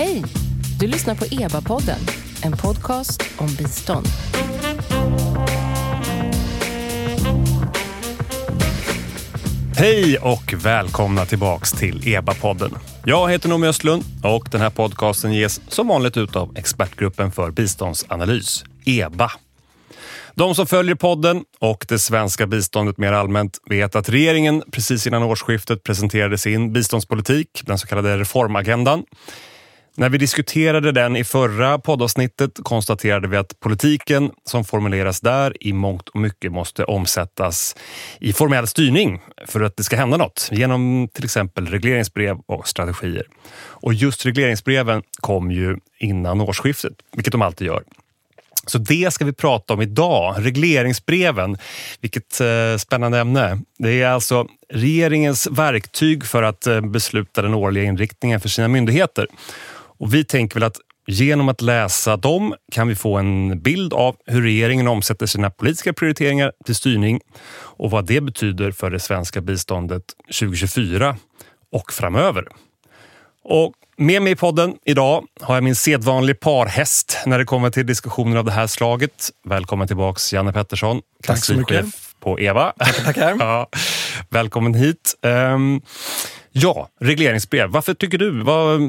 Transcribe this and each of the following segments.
Hej! Du lyssnar på EBA-podden, en podcast om bistånd. Hej och välkomna tillbaks till EBA-podden. Jag heter Noomi Östlund och den här podcasten ges som vanligt ut av Expertgruppen för biståndsanalys, EBA. De som följer podden och det svenska biståndet mer allmänt vet att regeringen precis innan årsskiftet presenterade sin biståndspolitik, den så kallade reformagendan. När vi diskuterade den i förra poddavsnittet konstaterade vi att politiken som formuleras där i mångt och mycket måste omsättas i formell styrning för att det ska hända något genom till exempel regleringsbrev och strategier. Och just regleringsbreven kom ju innan årsskiftet, vilket de alltid gör. Så det ska vi prata om idag. Regleringsbreven. Vilket eh, spännande ämne. Det är alltså regeringens verktyg för att eh, besluta den årliga inriktningen för sina myndigheter. Och vi tänker väl att genom att läsa dem kan vi få en bild av hur regeringen omsätter sina politiska prioriteringar till styrning och vad det betyder för det svenska biståndet 2024 och framöver. Och med mig i podden idag har jag min sedvanlig parhäst när det kommer till diskussioner av det här slaget. Välkommen tillbaks Janne Pettersson, mycket. på EVA. Tackar, tackar. ja, välkommen hit. Um, ja, regleringsbrev. Varför tycker du? Var,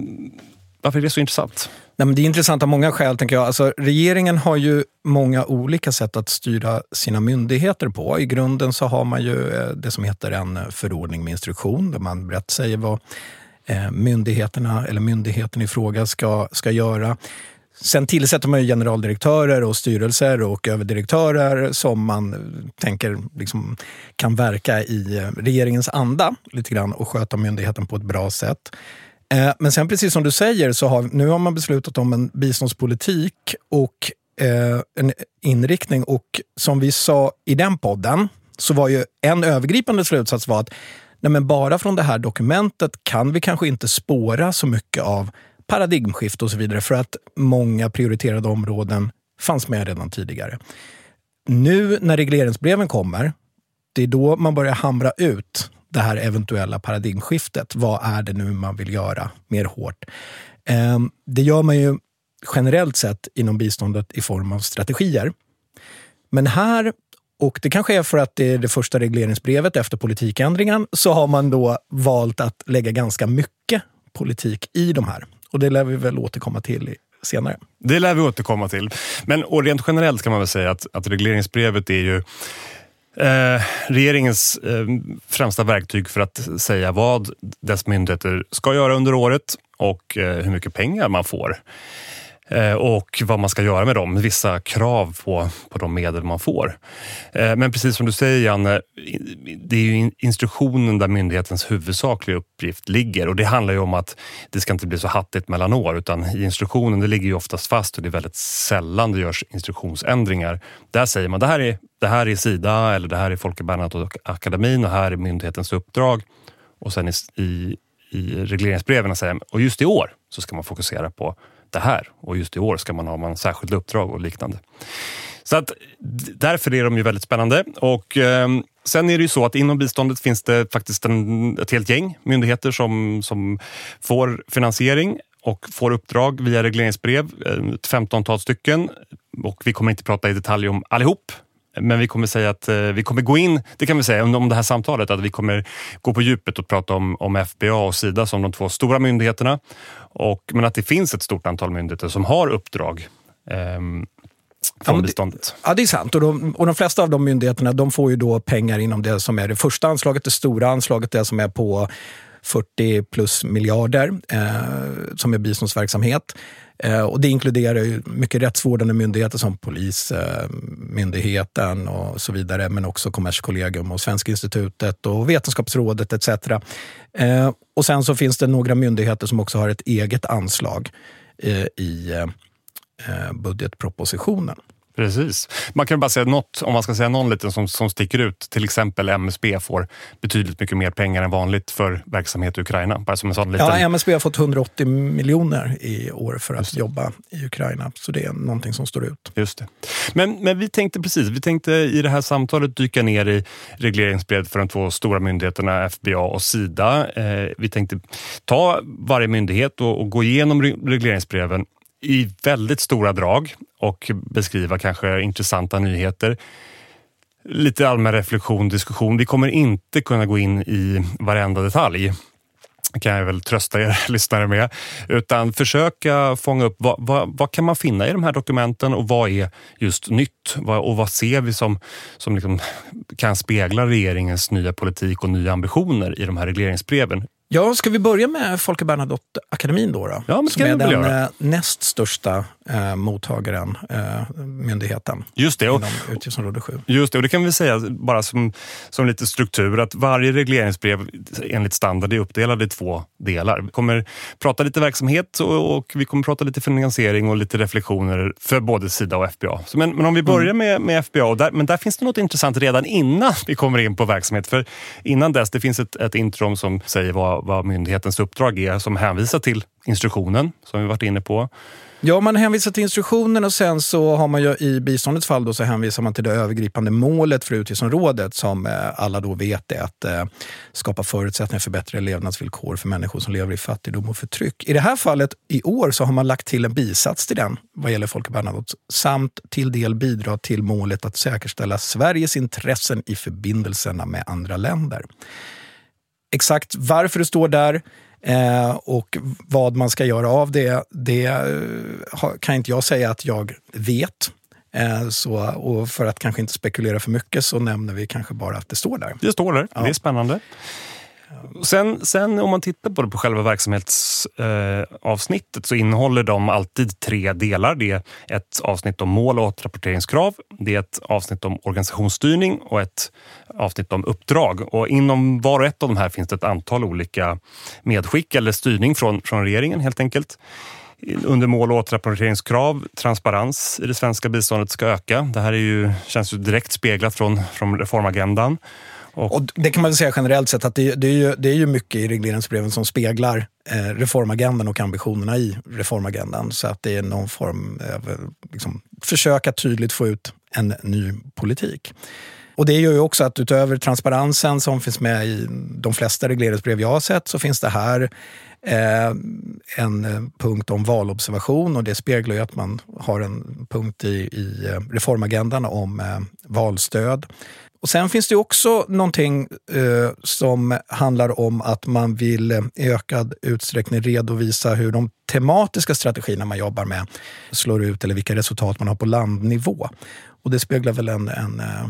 varför är det så intressant? Nej, men det är intressant av många skäl. tänker jag. Alltså, regeringen har ju många olika sätt att styra sina myndigheter på. I grunden så har man ju eh, det som heter en förordning med instruktion där man brett säger vad eh, myndigheterna eller myndigheten i fråga ska, ska göra. Sen tillsätter man ju generaldirektörer och styrelser och överdirektörer som man eh, tänker liksom kan verka i regeringens anda lite grann och sköta myndigheten på ett bra sätt. Eh, men sen precis som du säger, så har, nu har man beslutat om en biståndspolitik och eh, en inriktning. Och som vi sa i den podden, så var ju en övergripande slutsats var att nej men bara från det här dokumentet kan vi kanske inte spåra så mycket av paradigmskifte och så vidare för att många prioriterade områden fanns med redan tidigare. Nu när regleringsbreven kommer, det är då man börjar hamra ut det här eventuella paradigmskiftet. Vad är det nu man vill göra mer hårt? Ehm, det gör man ju generellt sett inom biståndet i form av strategier. Men här, och det kanske är för att det är det första regleringsbrevet efter politikändringen, så har man då valt att lägga ganska mycket politik i de här. Och det lär vi väl återkomma till senare. Det lär vi återkomma till. Men och rent generellt kan man väl säga att, att regleringsbrevet är ju Eh, regeringens eh, främsta verktyg för att säga vad dess myndigheter ska göra under året och eh, hur mycket pengar man får. Eh, och vad man ska göra med dem. Vissa krav på, på de medel man får. Eh, men precis som du säger Janne, det är ju instruktionen där myndighetens huvudsakliga uppgift ligger och det handlar ju om att det ska inte bli så hattigt mellan år utan i instruktionen det ligger ju oftast fast och det är väldigt sällan det görs instruktionsändringar. Där säger man det här är, det här är Sida eller det här är Folke Bernadotteakademin och här är myndighetens uppdrag. Och sen i, i, i regleringsbreven säger man, och just i år så ska man fokusera på det här och just i år ska man ha man särskilt uppdrag och liknande. Så att, därför är de ju väldigt spännande. Och, eh, sen är det ju så att inom biståndet finns det faktiskt en, ett helt gäng myndigheter som, som får finansiering och får uppdrag via regleringsbrev, ett femtontal stycken. Och vi kommer inte prata i detalj om allihop, men vi kommer säga att eh, vi kommer gå in, det kan vi säga om det här samtalet, att vi kommer gå på djupet och prata om, om FBA och Sida som de två stora myndigheterna. Och, men att det finns ett stort antal myndigheter som har uppdrag eh, från ja, biståndet. Ja, det är sant. Och de, och de flesta av de myndigheterna de får ju då pengar inom det som är det första anslaget, det stora anslaget, det som är på 40 plus miljarder eh, som är biståndsverksamhet. Eh, och det inkluderar ju mycket rättsvårdande myndigheter som Polismyndigheten eh, och så vidare, men också Kommerskollegium och Svenska institutet och Vetenskapsrådet etc. Eh, och sen så finns det några myndigheter som också har ett eget anslag i budgetpropositionen. Precis. Man kan bara säga något, om man ska säga någon liten som, som sticker ut. Till exempel MSB får betydligt mycket mer pengar än vanligt för verksamhet i Ukraina. Bara som en sån liten... Ja, MSB har fått 180 miljoner i år för att jobba i Ukraina. Så det är någonting som står ut. Just det. Men, men vi tänkte precis, vi tänkte i det här samtalet dyka ner i regleringsbrevet för de två stora myndigheterna FBA och Sida. Eh, vi tänkte ta varje myndighet och, och gå igenom regleringsbreven i väldigt stora drag och beskriva kanske intressanta nyheter. Lite allmän reflektion, diskussion. Vi kommer inte kunna gå in i varenda detalj kan jag väl trösta er lyssnare med. Utan försöka fånga upp vad, vad, vad, kan man finna i de här dokumenten och vad är just nytt? och vad ser vi som, som liksom kan spegla regeringens nya politik och nya ambitioner i de här regleringsbreven? Ja, ska vi börja med Folke Bernadotte-akademin då? då? Ja, som är den göra. Eh, näst största eh, mottagaren, eh, myndigheten, Just det, och, inom utgiftsområde 7. Just det, och det kan vi säga bara som, som lite struktur att varje regleringsbrev enligt standard är uppdelad i två delar. Vi kommer prata lite verksamhet och, och vi kommer prata lite finansiering och lite reflektioner för både Sida och FBA. Så men, men om vi börjar mm. med, med FBA, där, men där finns det något intressant redan innan vi kommer in på verksamhet. För innan dess, det finns ett, ett intro som säger vad, vad myndighetens uppdrag är som hänvisar till instruktionen som vi varit inne på. Ja, man hänvisar till instruktionen och sen så har man ju i biståndets fall då så hänvisar man till det övergripande målet för utgiftsområdet som eh, alla då vet är att eh, skapa förutsättningar för bättre levnadsvillkor för människor som lever i fattigdom och förtryck. I det här fallet i år så har man lagt till en bisats till den vad gäller Folke Bernadotte samt till del bidra till målet att säkerställa Sveriges intressen i förbindelserna med andra länder. Exakt varför det står där Eh, och vad man ska göra av det, det eh, kan inte jag säga att jag vet. Eh, så, och för att kanske inte spekulera för mycket så nämner vi kanske bara att det står där. Det står där, ja. det är spännande. Sen, sen om man tittar på, det på själva verksamhetsavsnittet eh, så innehåller de alltid tre delar. Det är ett avsnitt om mål och återrapporteringskrav. Det är ett avsnitt om organisationsstyrning och ett avsnitt om uppdrag. Och inom var och ett av de här finns det ett antal olika medskick eller styrning från, från regeringen helt enkelt under mål och återrapporteringskrav, transparens i det svenska biståndet ska öka. Det här är ju, känns ju direkt speglat från, från reformagendan. Och, och det kan man säga generellt sett att det, det, är ju, det är ju mycket i regleringsbreven som speglar eh, reformagendan och ambitionerna i reformagendan. Så att det är någon form av eh, liksom, försök att tydligt få ut en ny politik. Och det gör ju också att utöver transparensen som finns med i de flesta regleringsbrev jag har sett så finns det här eh, en eh, punkt om valobservation och det speglar ju att man har en punkt i, i eh, reformagendan om eh, valstöd. Och Sen finns det också någonting eh, som handlar om att man vill eh, i ökad utsträckning redovisa hur de tematiska strategierna man jobbar med slår ut eller vilka resultat man har på landnivå. Och det speglar väl en, en, eh,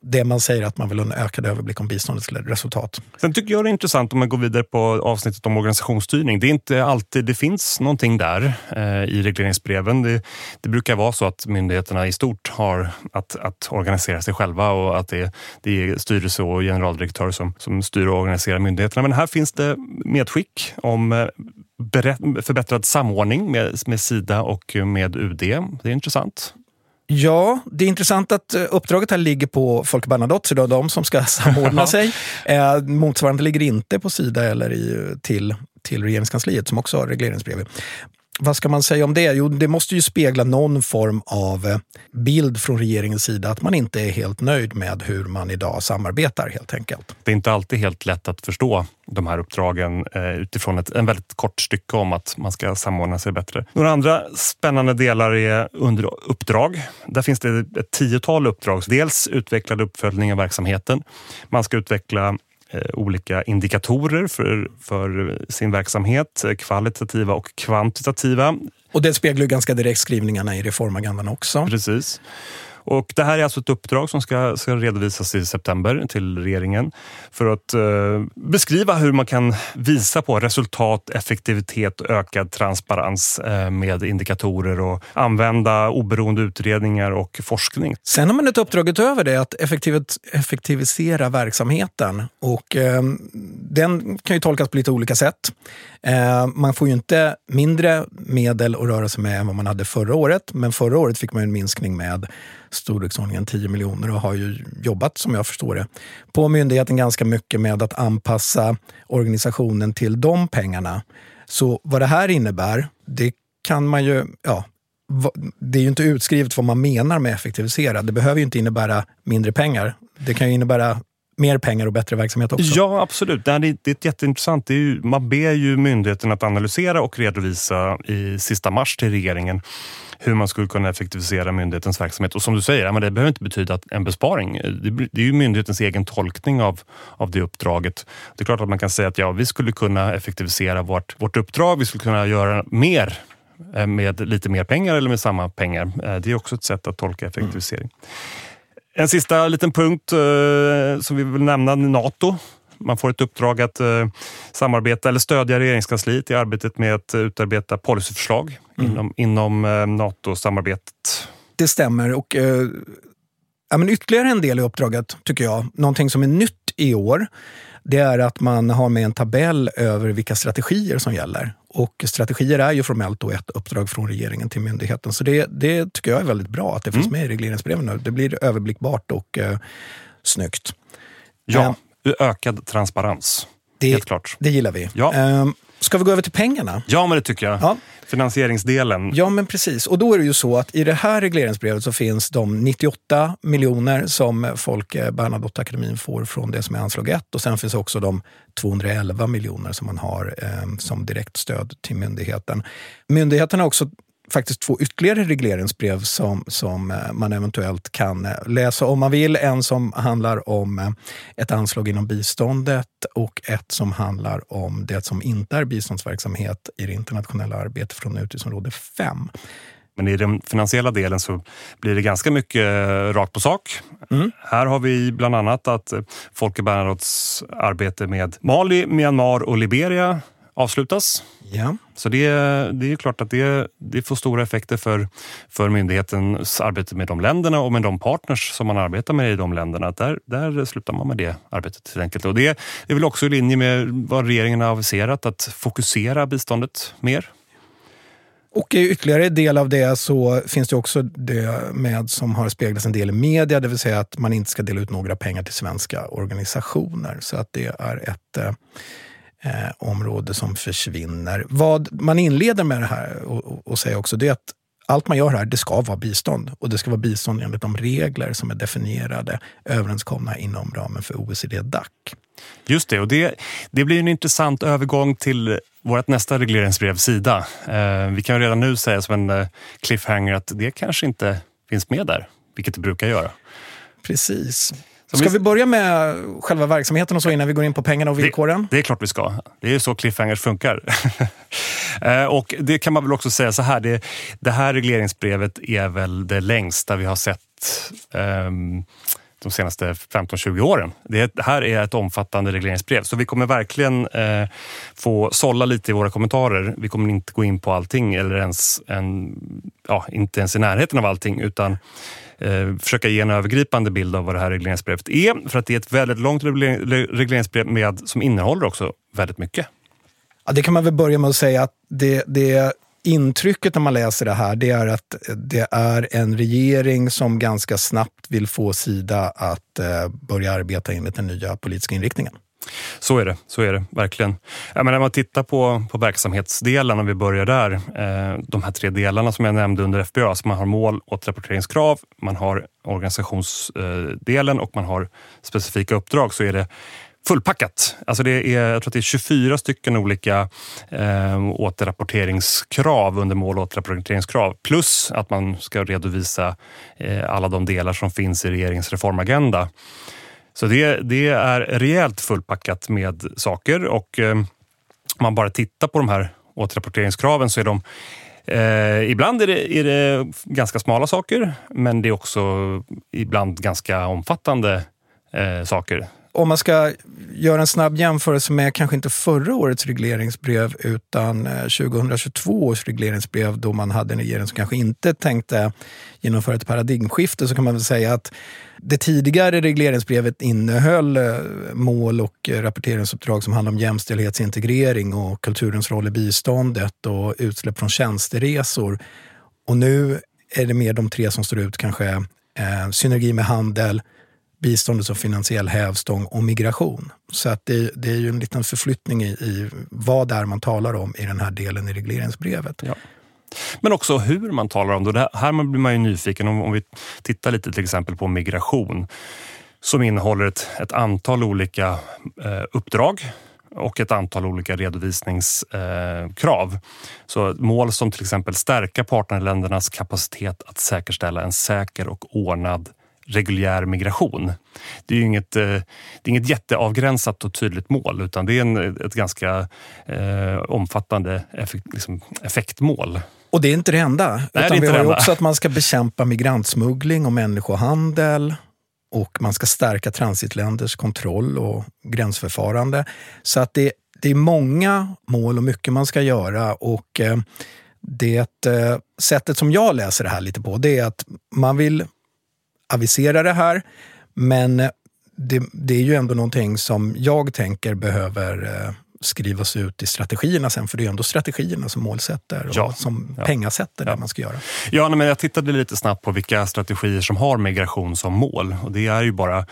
det man säger att man vill ha en ökad överblick om biståndets resultat. Sen tycker jag det är intressant om man går vidare på avsnittet om organisationsstyrning. Det är inte alltid det finns någonting där eh, i regleringsbreven. Det, det, brukar vara så att myndigheterna i stort har att, att organisera sig själva och att det, det är styrelse och generaldirektör som, som styr och organiserar myndigheterna. Men här finns det medskick om eh, förbättrad samordning med, med Sida och med UD. Det är intressant. Ja, det är intressant att eh, uppdraget här ligger på Folke Bernadotte, så det är de som ska samordna sig. Eh, motsvarande ligger inte på Sida eller i, till, till regeringskansliet som också har regleringsbrev vad ska man säga om det? Jo, det måste ju spegla någon form av eh, bild från regeringens sida att man inte är helt nöjd med hur man idag samarbetar helt enkelt. Det är inte alltid helt lätt att förstå de här uppdragen eh, utifrån ett en väldigt kort stycke om att man ska samordna sig bättre. Några andra spännande delar är under uppdrag. Där finns det ett tiotal uppdrag. Dels utvecklad uppföljning av verksamheten. Man ska utveckla olika indikatorer för, för sin verksamhet, eh, kvalitativa och kvantitativa. Och det speglar ju ganska direkt skrivningarna i reformagendan också. Precis. Och det här är alltså ett uppdrag som ska, ska redovisas i september till regeringen för att eh, beskriva hur man kan visa på resultat, effektivitet och ökad transparens eh, med indikatorer och använda oberoende utredningar och forskning. Sen har man ett uppdrag utöver det att effektivisera verksamheten och eh, den kan ju tolkas på lite olika sätt. Eh, man får ju inte mindre medel att röra sig med än vad man hade förra året, men förra året fick man en minskning med storleksordningen 10 miljoner och har ju jobbat, som jag förstår det, på myndigheten ganska mycket med att anpassa organisationen till de pengarna. Så vad det här innebär, det kan man ju, ja, det är ju inte utskrivet vad man menar med effektivisera. Det behöver ju inte innebära mindre pengar. Det kan ju innebära mer pengar och bättre verksamhet också. Ja, absolut. Det är, det är jätteintressant. Det är ju, man ber ju myndigheten att analysera och redovisa i sista mars till regeringen hur man skulle kunna effektivisera myndighetens verksamhet. Och som du säger, det behöver inte betyda en besparing. Det är ju myndighetens egen tolkning av, av det uppdraget. Det är klart att man kan säga att ja, vi skulle kunna effektivisera vårt, vårt uppdrag. Vi skulle kunna göra mer eh, med lite mer pengar eller med samma pengar. Eh, det är också ett sätt att tolka effektivisering. Mm. En sista liten punkt eh, som vi vill nämna, NATO. Man får ett uppdrag att eh, samarbeta eller stödja regeringskansliet i arbetet med att utarbeta policyförslag mm. inom, inom eh, NATO-samarbetet. Det stämmer. Och, eh, ja, men ytterligare en del i uppdraget, tycker jag, någonting som är nytt i år, det är att man har med en tabell över vilka strategier som gäller. Och strategier är ju formellt då ett uppdrag från regeringen till myndigheten. Så det, det tycker jag är väldigt bra att det finns mm. med i regleringsbreven nu. Det blir överblickbart och eh, snyggt. Ja, eh, ökad transparens. Det, Helt klart. Det gillar vi. Ja. Eh, Ska vi gå över till pengarna? Ja, men det tycker jag. Ja. Finansieringsdelen. Ja, men precis. Och då är det ju så att i det här regleringsbrevet så finns de 98 miljoner som Folke Bernadotteakademin får från det som är anslag 1 och sen finns också de 211 miljoner som man har eh, som direkt stöd till myndigheten. Myndigheten har också faktiskt två ytterligare regleringsbrev som, som eh, man eventuellt kan eh, läsa om man vill. En som handlar om eh, ett anslag inom biståndet och ett som handlar om det som inte är biståndsverksamhet i det internationella arbetet från utgiftsområde 5. Men i den finansiella delen så blir det ganska mycket rakt på sak. Mm. Här har vi bland annat att Folke Bernadottes arbete med Mali, Myanmar och Liberia avslutas. Ja. Så det, det är klart att det, det får stora effekter för, för myndighetens arbete med de länderna och med de partners som man arbetar med i de länderna. Där, där slutar man med det arbetet helt enkelt. Och det är väl också i linje med vad regeringen har aviserat, att fokusera biståndet mer. Och i ytterligare del av det så finns det också det med som har speglats en del i media, det vill säga att man inte ska dela ut några pengar till svenska organisationer. Så att det är ett eh, område som försvinner. Vad man inleder med det här och, och säger också det är att allt man gör här, det ska vara bistånd. Och det ska vara bistånd enligt de regler som är definierade, överenskomna inom ramen för OECD-DAC. Just det, och det, det blir en intressant övergång till vårt nästa regleringsbrev, Sida. Eh, vi kan redan nu säga som en eh, cliffhanger att det kanske inte finns med där, vilket det brukar göra. Precis. Ska vi börja med själva verksamheten och så innan vi går in på pengarna och villkoren? Det, det är klart vi ska. Det är så cliffhangers funkar. Eh, och det kan man väl också säga så här, det, det här regleringsbrevet är väl det längsta vi har sett um, de senaste 15-20 åren. Det här är ett omfattande regleringsbrev så vi kommer verkligen eh, få sålla lite i våra kommentarer. Vi kommer inte gå in på allting eller ens en, ja, inte ens i närheten av allting utan eh, försöka ge en övergripande bild av vad det här regleringsbrevet är. För att det är ett väldigt långt regleringsbrev med, som innehåller också väldigt mycket. Ja, det kan man väl börja med att säga att det, det intrycket när man läser det här det är att det är en regering som ganska snabbt vill få Sida att eh, börja arbeta enligt den nya politiska inriktningen. Så är det, så är det verkligen. Ja, men när man tittar på, på verksamhetsdelen, om vi börjar där, eh, de här tre delarna som jag nämnde under FBA, alltså man har mål och rapporteringskrav, man har organisationsdelen eh, och man har specifika uppdrag, så är det fullpackat. Alltså det är, jag tror att det är 24 stycken olika eh, återrapporteringskrav under mål och återrapporteringskrav plus att man ska redovisa eh, alla de delar som finns i regeringens reformagenda. Så det, det är rejält fullpackat med saker och eh, om man bara tittar på de här återrapporteringskraven så är de Eh, ibland är det, är det ganska smala saker, men det är också ibland ganska omfattande eh, saker om man ska göra en snabb jämförelse med kanske inte förra årets regleringsbrev utan eh, 2022 års regleringsbrev då man hade en regering som kanske inte tänkte genomföra ett paradigmskifte så kan man väl säga att det tidigare regleringsbrevet innehöll eh, mål och rapporteringsuppdrag som handlar om jämställdhetsintegrering och kulturens roll i biståndet och utsläpp från tjänsteresor. Och nu är det mer de tre som står ut, kanske eh, synergi med handel, biståndet som finansiell hävstång och migration. Så att det, det är ju en liten förflyttning i, i vad det är man talar om i den här delen i regleringsbrevet. Ja. Men också hur man talar om det. det här blir man ju nyfiken om, om vi tittar lite till exempel på migration som innehåller ett, ett antal olika eh, uppdrag och ett antal olika redovisningskrav. Eh, Så mål som till exempel stärka partnerländernas kapacitet att säkerställa en säker och ordnad reguljär migration. Det är ju inget, eh, det är inget jätteavgränsat och tydligt mål utan det är en, ett ganska eh, omfattande effekt, liksom, effektmål. Och det är inte det enda. Nej, utan det vi har ju också att man ska bekämpa migrantsmuggling och människohandel och man ska stärka transitländers kontroll och gränsförfarande. Så att det, det är många mål och mycket man ska göra. och eh, det eh, sättet som jag läser det här lite på, det är att man vill avisera det här. Men det, det, är ju ändå någonting som jag tänker behöver eh, skrivas ut i strategierna sen, för det är ändå strategierna som målsätter och ja, som ja, pengasätter ja. det man ska göra. Ja, men jag tittade lite snabbt på vilka strategier som har migration som mål och det är ju bara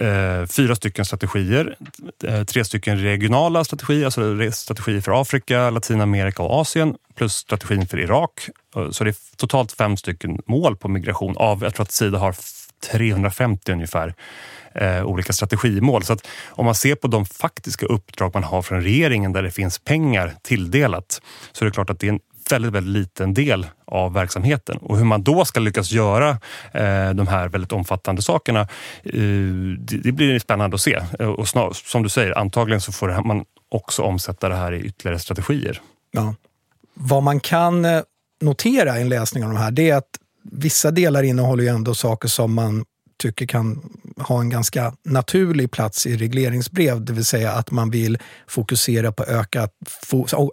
Eh, fyra stycken strategier. Eh, tre stycken regionala strategier, alltså strategier för Afrika, Latinamerika och Asien plus strategin för Irak. Eh, så det är totalt fem stycken mål på migration av, jag tror att Sida har 350 ungefär eh, olika strategimål. Så att om man ser på de faktiska uppdrag man har från regeringen där det finns pengar tilldelat så är det klart att det är en väldigt, väldigt liten del av verksamheten. Och hur man då ska lyckas göra eh, de här väldigt omfattande sakerna, eh, det, det, blir spännande att se. Eh, och snar, som du säger, antagligen så får man också omsätta det här i ytterligare strategier. Ja. Vad man kan eh, notera i en läsning av de här, det är att vissa delar innehåller ju ändå saker som man tycker kan ha en ganska naturlig plats i regleringsbrev, det vill säga att man vill fokusera på ökat,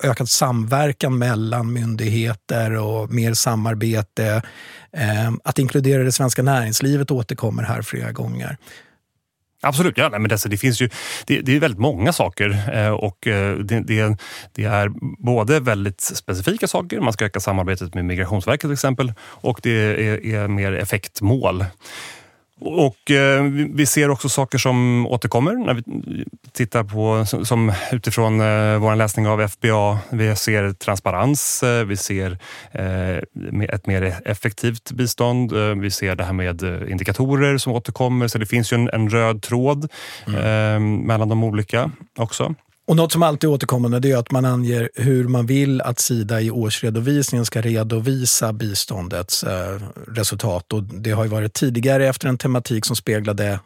ökad samverkan mellan myndigheter och mer samarbete. Ehm, att inkludera det svenska näringslivet återkommer här flera gånger. Absolut, ja, men det, det finns ju, det, det, är väldigt många saker eh, och eh, det, det, det, är både väldigt specifika saker, man ska öka samarbetet med Migrationsverket till exempel och det är, är mer effektmål. Och eh, vi ser också saker som återkommer när vi tittar på som utifrån eh, vår läsning av FBA. Vi ser transparens, eh, vi ser eh, ett mer effektivt bistånd. Eh, vi ser det här med eh, indikatorer som återkommer. Så det finns ju en, en röd tråd mm. mellan de olika också. Och något som alltid är återkommande är att man anger hur man vill att Sida i årsredovisningen ska redovisa biståndets eh, resultat. Och det har ju varit tidigare efter en tematik som speglade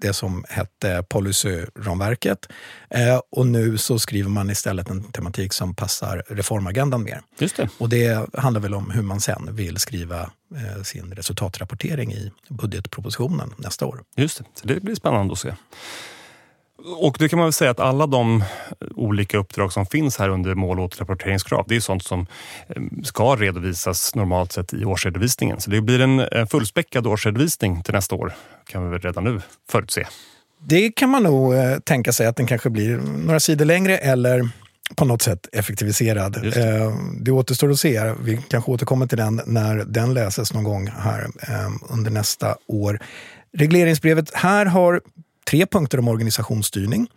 det som hette policyramverket. Eh, och nu så skriver man istället en tematik som passar reformagendan mer. Just det. Och det handlar väl om hur man sen vill skriva eh, sin resultatrapportering i budgetpropositionen nästa år. Just det, så det blir spännande att se. Och det kan man väl säga att alla de olika uppdrag som finns här under mål och återrapporteringskrav, det är sånt som eh, ska redovisas normalt sett i årsredovisningen. Så det blir en fullspäckad årsredovisning till nästa år, kan vi väl redan nu förutse. Det kan man nog eh, tänka sig att den kanske blir några sidor längre eller på något sätt effektiviserad. Det. Eh, det återstår att se. Vi kanske återkommer till den när den läses någon gång här under nästa år. Regleringsbrevet här har tre punkter om organisationsstyrning.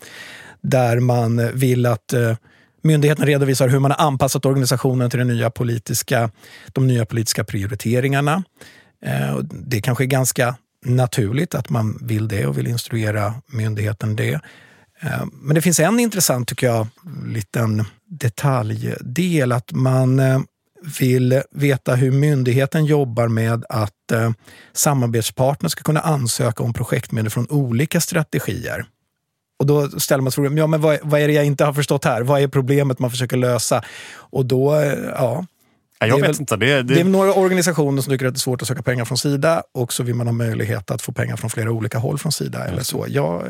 Där man vill att eh, myndigheten redovisar hur man har anpassat organisationen till den nya politiska, de nya politiska prioriteringarna. Eh, det kanske är ganska naturligt att man vill det och vill instruera myndigheten det. Eh, men det finns en intressant, tycker jag, liten detaljdel. Att man vill veta hur myndigheten jobbar med att eh, samarbetspartner ska kunna ansöka om projektmedel från olika strategier. Och då ställer man sig frågan, ja, men vad, vad, är det jag inte har förstått här? Vad är problemet man försöker lösa? Och då, eh, Ja, jag det är vet väl- inte. Det, det, Det är några organisationer som tycker att det är svårt att söka pengar från Sida och så vill man ha möjlighet att få pengar från flera olika håll från Sida. Eller så. Jag, eh,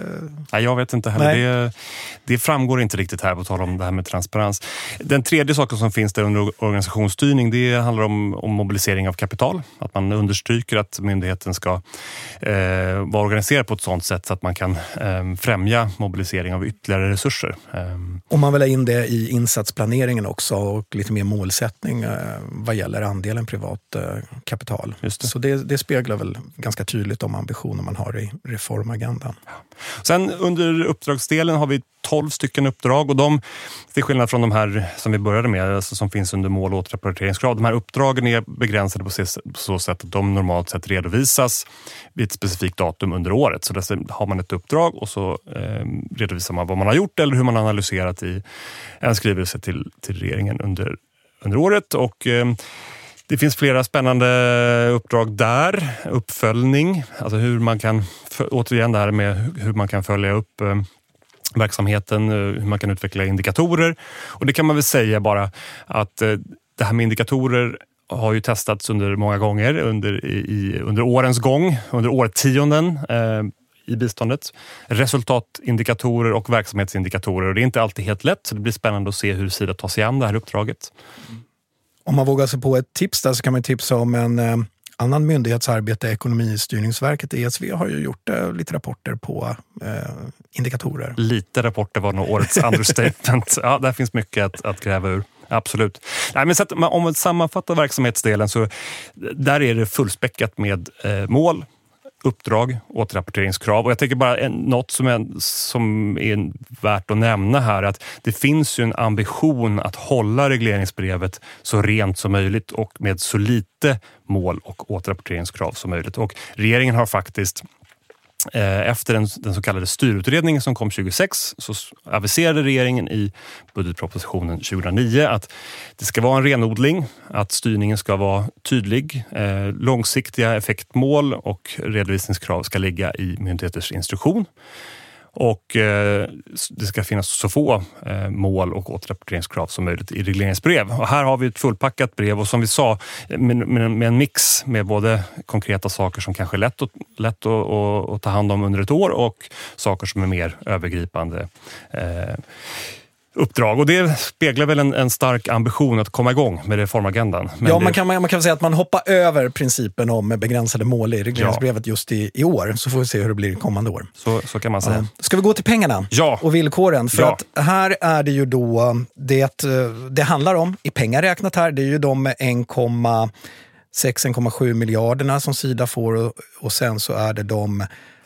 Nej, jag vet inte heller. Det, det framgår inte riktigt här på tal om det här med transparens. Den tredje saken som finns där under organisationsstyrning det handlar om, om mobilisering av kapital. Att man understryker att myndigheten ska eh, vara organiserad på ett sådant sätt så att man kan eh, främja mobilisering av ytterligare resurser. Eh, om man vill ha in det i insatsplaneringen också och lite mer målsättning eh, vad gäller andelen privat eh, kapital. Det. Så det, det speglar väl ganska tydligt de ambitioner man har i reformagendan. Sen under uppdragsdelen har vi 12 stycken uppdrag och de, till skillnad från de här som vi började med, alltså som finns under mål och återrapporteringskrav, de här uppdragen är begränsade på så sätt att de normalt sett redovisas vid ett specifikt datum under året. Så där har man ett uppdrag och så eh, redovisar man vad man har gjort eller hur man har analyserat i en skrivelse till, till regeringen under, under året. Och, eh, det finns flera spännande uppdrag där. Uppföljning, alltså hur man kan, återigen det här med hur man kan följa upp eh, verksamheten, eh, hur man kan utveckla indikatorer. Och det kan man väl säga bara att det här med indikatorer har ju testats under många gånger under, i, under årens gång, under årtionden i biståndet. Resultatindikatorer och verksamhetsindikatorer. Och det är inte alltid helt lätt, så det blir spännande att se hur Sida tar sig an det här uppdraget. Om man vågar sig på ett tips där så kan man tipsa om en eh, annan myndighetsarbete, Ekonomistyrningsverket, ESV, har ju gjort eh, lite rapporter på eh, indikatorer. Lite rapporter var nog årets understatement. Ja, där finns mycket att, att gräva ur. Absolut. Nej, men så att, om man sammanfattar verksamhetsdelen så där är det fullspäckat med eh, mål, uppdrag, återrapporteringskrav. Och jag tänker bara en, något som är, som är värt att nämna här att det finns ju en ambition att hålla regleringsbrevet så rent som möjligt och med så lite mål och återrapporteringskrav som möjligt. Och regeringen har faktiskt Eh, efter den, den så kallade styrutredningen som kom 2006 så aviserade regeringen i budgetpropositionen 2009 att det ska vara en renodling, att styrningen ska vara tydlig, eh, långsiktiga effektmål och redovisningskrav ska ligga i myndigheters instruktion. Och eh, det ska finnas så få eh, mål och återrapporteringskrav som möjligt i regleringsbrev. Och här har vi ett fullpackat brev och som vi sa eh, med, med, med en mix med både konkreta saker som kanske är lätt, att, lätt att, att, att ta hand om under ett år och saker som är mer övergripande eh, uppdrag. Och det speglar väl en, en stark ambition att komma igång med reformagendan. Men ja, man kan, man kan säga att man hoppar över principen om begränsade mål i regleringsbrevet just i, i år. Så får vi se hur det blir kommande år. så, så kan man säga. Ja. Ska vi gå till pengarna Ja. och villkoren? För Ja. att här är det ju då det eh, det handlar om, i pengar räknat här, det är ju de 1,6-1,7 miljarderna som Sida får och, och sen så är det de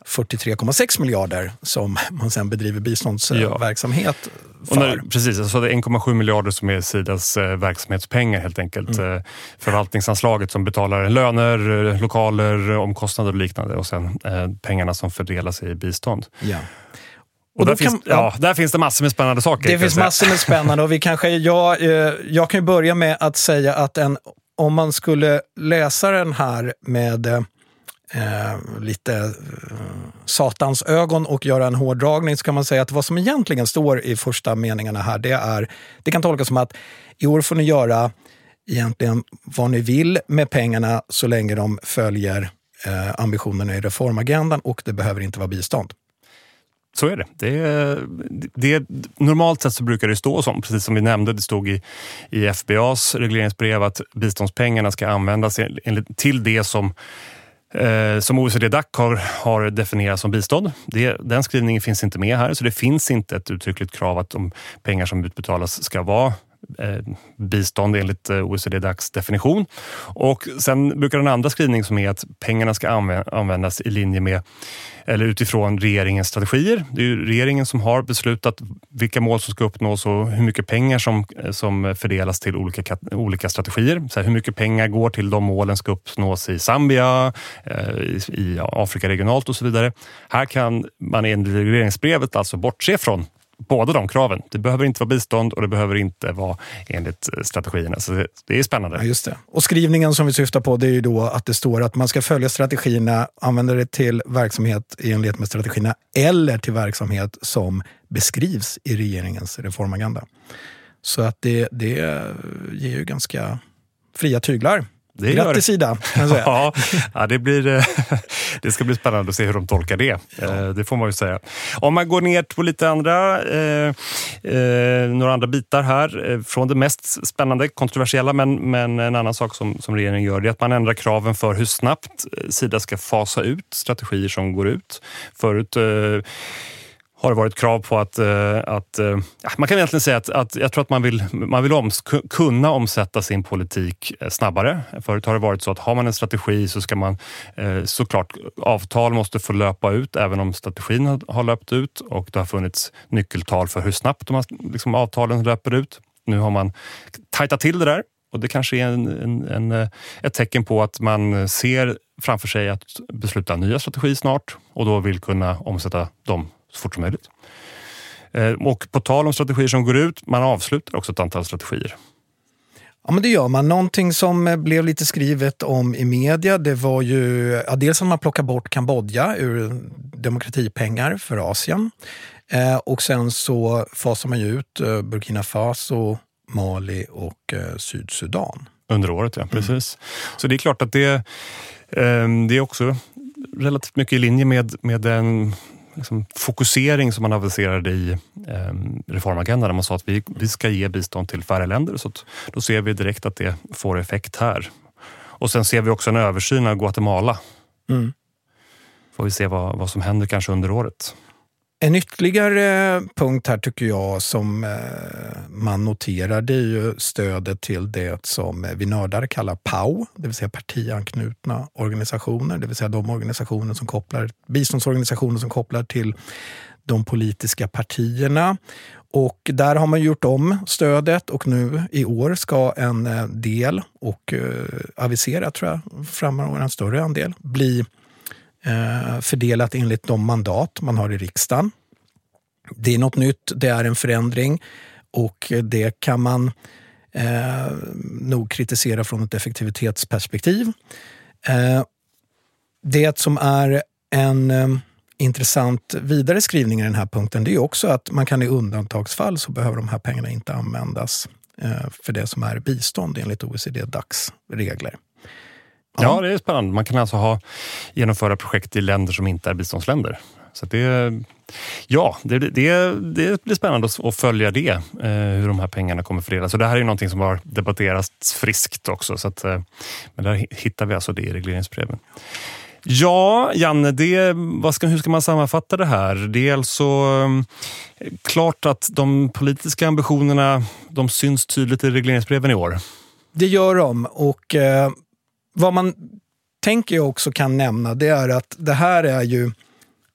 43,6 miljarder som man sen bedriver biståndsverksamhet Och för. när, precis, alltså det är 1,7 miljarder som är Sidas eh, verksamhetspengar helt enkelt. Mm. Eh, förvaltningsanslaget som betalar löner, eh, lokaler, omkostnader och liknande och sen pengarna som fördelas i bistånd. Ja. Och, Och där, finns, kan- ja, där finns det massor med spännande saker. Det finns massor med spännande och vi kanske, jag, jag kan börja med att säga att en, om man skulle läsa den här med eh, lite eh, satans ögon och göra en hårdragning så kan man säga att vad som egentligen står i första meningarna här, det är, det kan tolkas som att i år får ni göra egentligen vad ni vill med pengarna så länge de följer eh, ambitionerna i reformagendan och det behöver inte vara bistånd. Så är det. det, det normalt sett så brukar det stå som, precis som vi nämnde, det stod i, i FBAs regleringsbrev att biståndspengarna ska användas enligt, till det som Eh, som OECD-DAC har, har definierat som bistånd. Det, den skrivningen finns inte med här, så det finns inte ett uttryckligt krav att de pengar som utbetalas ska vara Eh, bistånd enligt eh, OECD-DACs definition. Och sen brukar den andra skrivningen som är att pengarna ska användas i linje med eller utifrån regeringens strategier. Det är ju regeringen som har beslutat vilka mål som ska uppnås och hur mycket pengar som, eh, som fördelas till olika, olika strategier. Så här, hur mycket pengar går till de målen ska uppnås i Zambia, i, i Afrika regionalt och så vidare. Här kan man enligt regleringsbrevet alltså bortse från båda de kraven. Det behöver inte vara bistånd och det behöver inte vara enligt eh, strategierna. Så det, det är spännande. Ja, just det. Och skrivningen som vi syftar på det är ju då att det står att man ska följa strategierna, använda det till verksamhet i enlighet med strategierna eller till verksamhet som beskrivs i regeringens reformagenda. Så att det, det ger ju ganska fria tyglar. Det gör Grattis det. Ida! Ja, ja det, blir, eh, det ska bli spännande att se hur de tolkar det. Eh, Det får man ju säga. Om man går ner på lite andra, eh, eh, några andra bitar här. Från det mest spännande, kontroversiella, men, men en annan sak som, som regeringen gör det är att man ändrar kraven för hur snabbt Sida ska fasa ut strategier som går ut. Förut eh, har det varit krav på att... Eh, att eh, man kan egentligen säga att, att jag tror att man vill, man vill oms, kunna omsätta sin politik eh, snabbare. Förut har det varit så att har man en strategi så ska man såklart, avtal måste få löpa ut även om strategin har, löpt ut och det har funnits nyckeltal för hur snabbt de här, liksom, avtalen löper ut. Nu har man tajtat till det där och det kanske är en, en, en, ett tecken på att man ser framför sig att besluta nya strategier snart och då vill kunna omsätta dem så fort som möjligt. Eh, Och på tal om strategier som går ut, man avslutar också ett antal strategier. Ja, men det gör man. Någonting som eh, blev lite skrivet om i media, det var ju ja, dels att man plockar bort Kambodja ur demokratipengar för Asien. Eh, och sen så fasar man ju ut eh, Burkina Faso, Mali och eh, Sydsudan. Under året, ja. Precis. Så det är klart att det, eh, det är också relativt mycket i linje med, med den liksom, fokusering som man aviserade i eh, reformagendan. Där man sa att vi, vi ska ge bistånd till färre länder. Så att, då ser vi direkt att det får effekt här. Och sen ser vi också en översyn av Guatemala. Mm. Får vi se vad, vad som händer kanske under året. En ytterligare eh, punkt här tycker jag som eh, man noterar det är ju stödet till det som eh, vi nördar kallar PAO, det vill säga partianknutna organisationer, det vill säga de organisationer som kopplar, biståndsorganisationer som kopplar till de politiska partierna. Och där har man gjort om stödet och nu i år ska en del, och eh, avisera tror jag framöver en större andel, bli Eh, fördelat enligt de mandat man har i riksdagen. Det är något nytt, det är en förändring och det kan man eh, nog kritisera från ett effektivitetsperspektiv. Eh, det som är en eh, intressant vidare skrivning i den här punkten det är också att man kan i undantagsfall så behöver de här pengarna inte användas eh, för det som är bistånd enligt OECD-DACs regler. Ja, det är spännande. Man kan alltså ha, genomföra projekt i länder som inte är biståndsländer. Så det, ja, det, det, det blir spännande att, följa det, eh, hur de här pengarna kommer fördelas. Så det här är ju någonting som har debatterats friskt också. Så att, eh, men där hittar vi alltså det i regleringsbreven. Ja, Janne, det, vad ska, hur ska man sammanfatta det här? Det är alltså eh, klart att de politiska ambitionerna de syns tydligt i regleringsbreven i år. Det gör de och eh, vad man tänker jag också kan nämna det är att det här är ju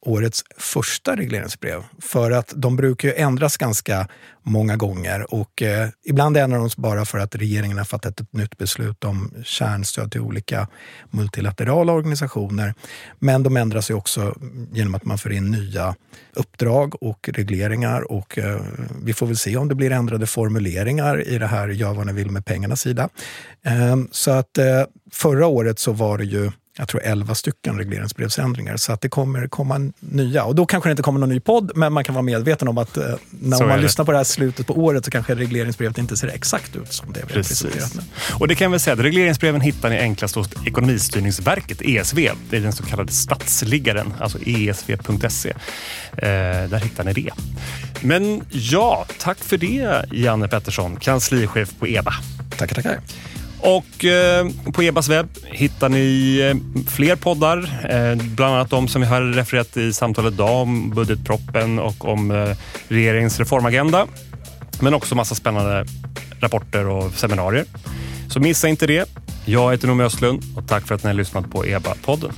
årets första regleringsbrev. För att de brukar ju ändras ganska många gånger och eh, ibland ändrar de sig bara för att regeringen har fattat ett nytt beslut om kärnstöd till olika multilaterala organisationer. Men de ändras ju också genom att man för in nya uppdrag och regleringar och eh, vi får väl se om det blir ändrade formuleringar i det här gör vad ni vill med pengarnas sida. Eh, så att eh, förra året så var det ju jag tror 11 stycken regleringsbrevsändringar. Så att det kommer komma nya. Och då kanske det inte kommer någon ny podd, men man kan vara medveten om att eh, när Så man lyssnar på det här slutet på året så kanske regleringsbrevet inte ser exakt ut som det vi har presenterat Precis. nu. Och det kan väl säga att regleringsbreven hittar ni enklast hos Ekonomistyrningsverket, ESV. Det är den så kallade statsliggaren, alltså esv.se. Eh, där hittar ni det. Men ja, tack för det Janne Pettersson, kanslichef på EBA. Tackar, tackar. Och eh, på EBAs webb hittar ni eh, fler poddar, eh, bland annat de som vi har refererat i samtalet idag om budgetproppen och om eh, regeringens reformagenda. Men också massa spännande rapporter och seminarier. Så missa inte det. Jag heter Noomi Östlund och tack för att ni har lyssnat på EBA-podden.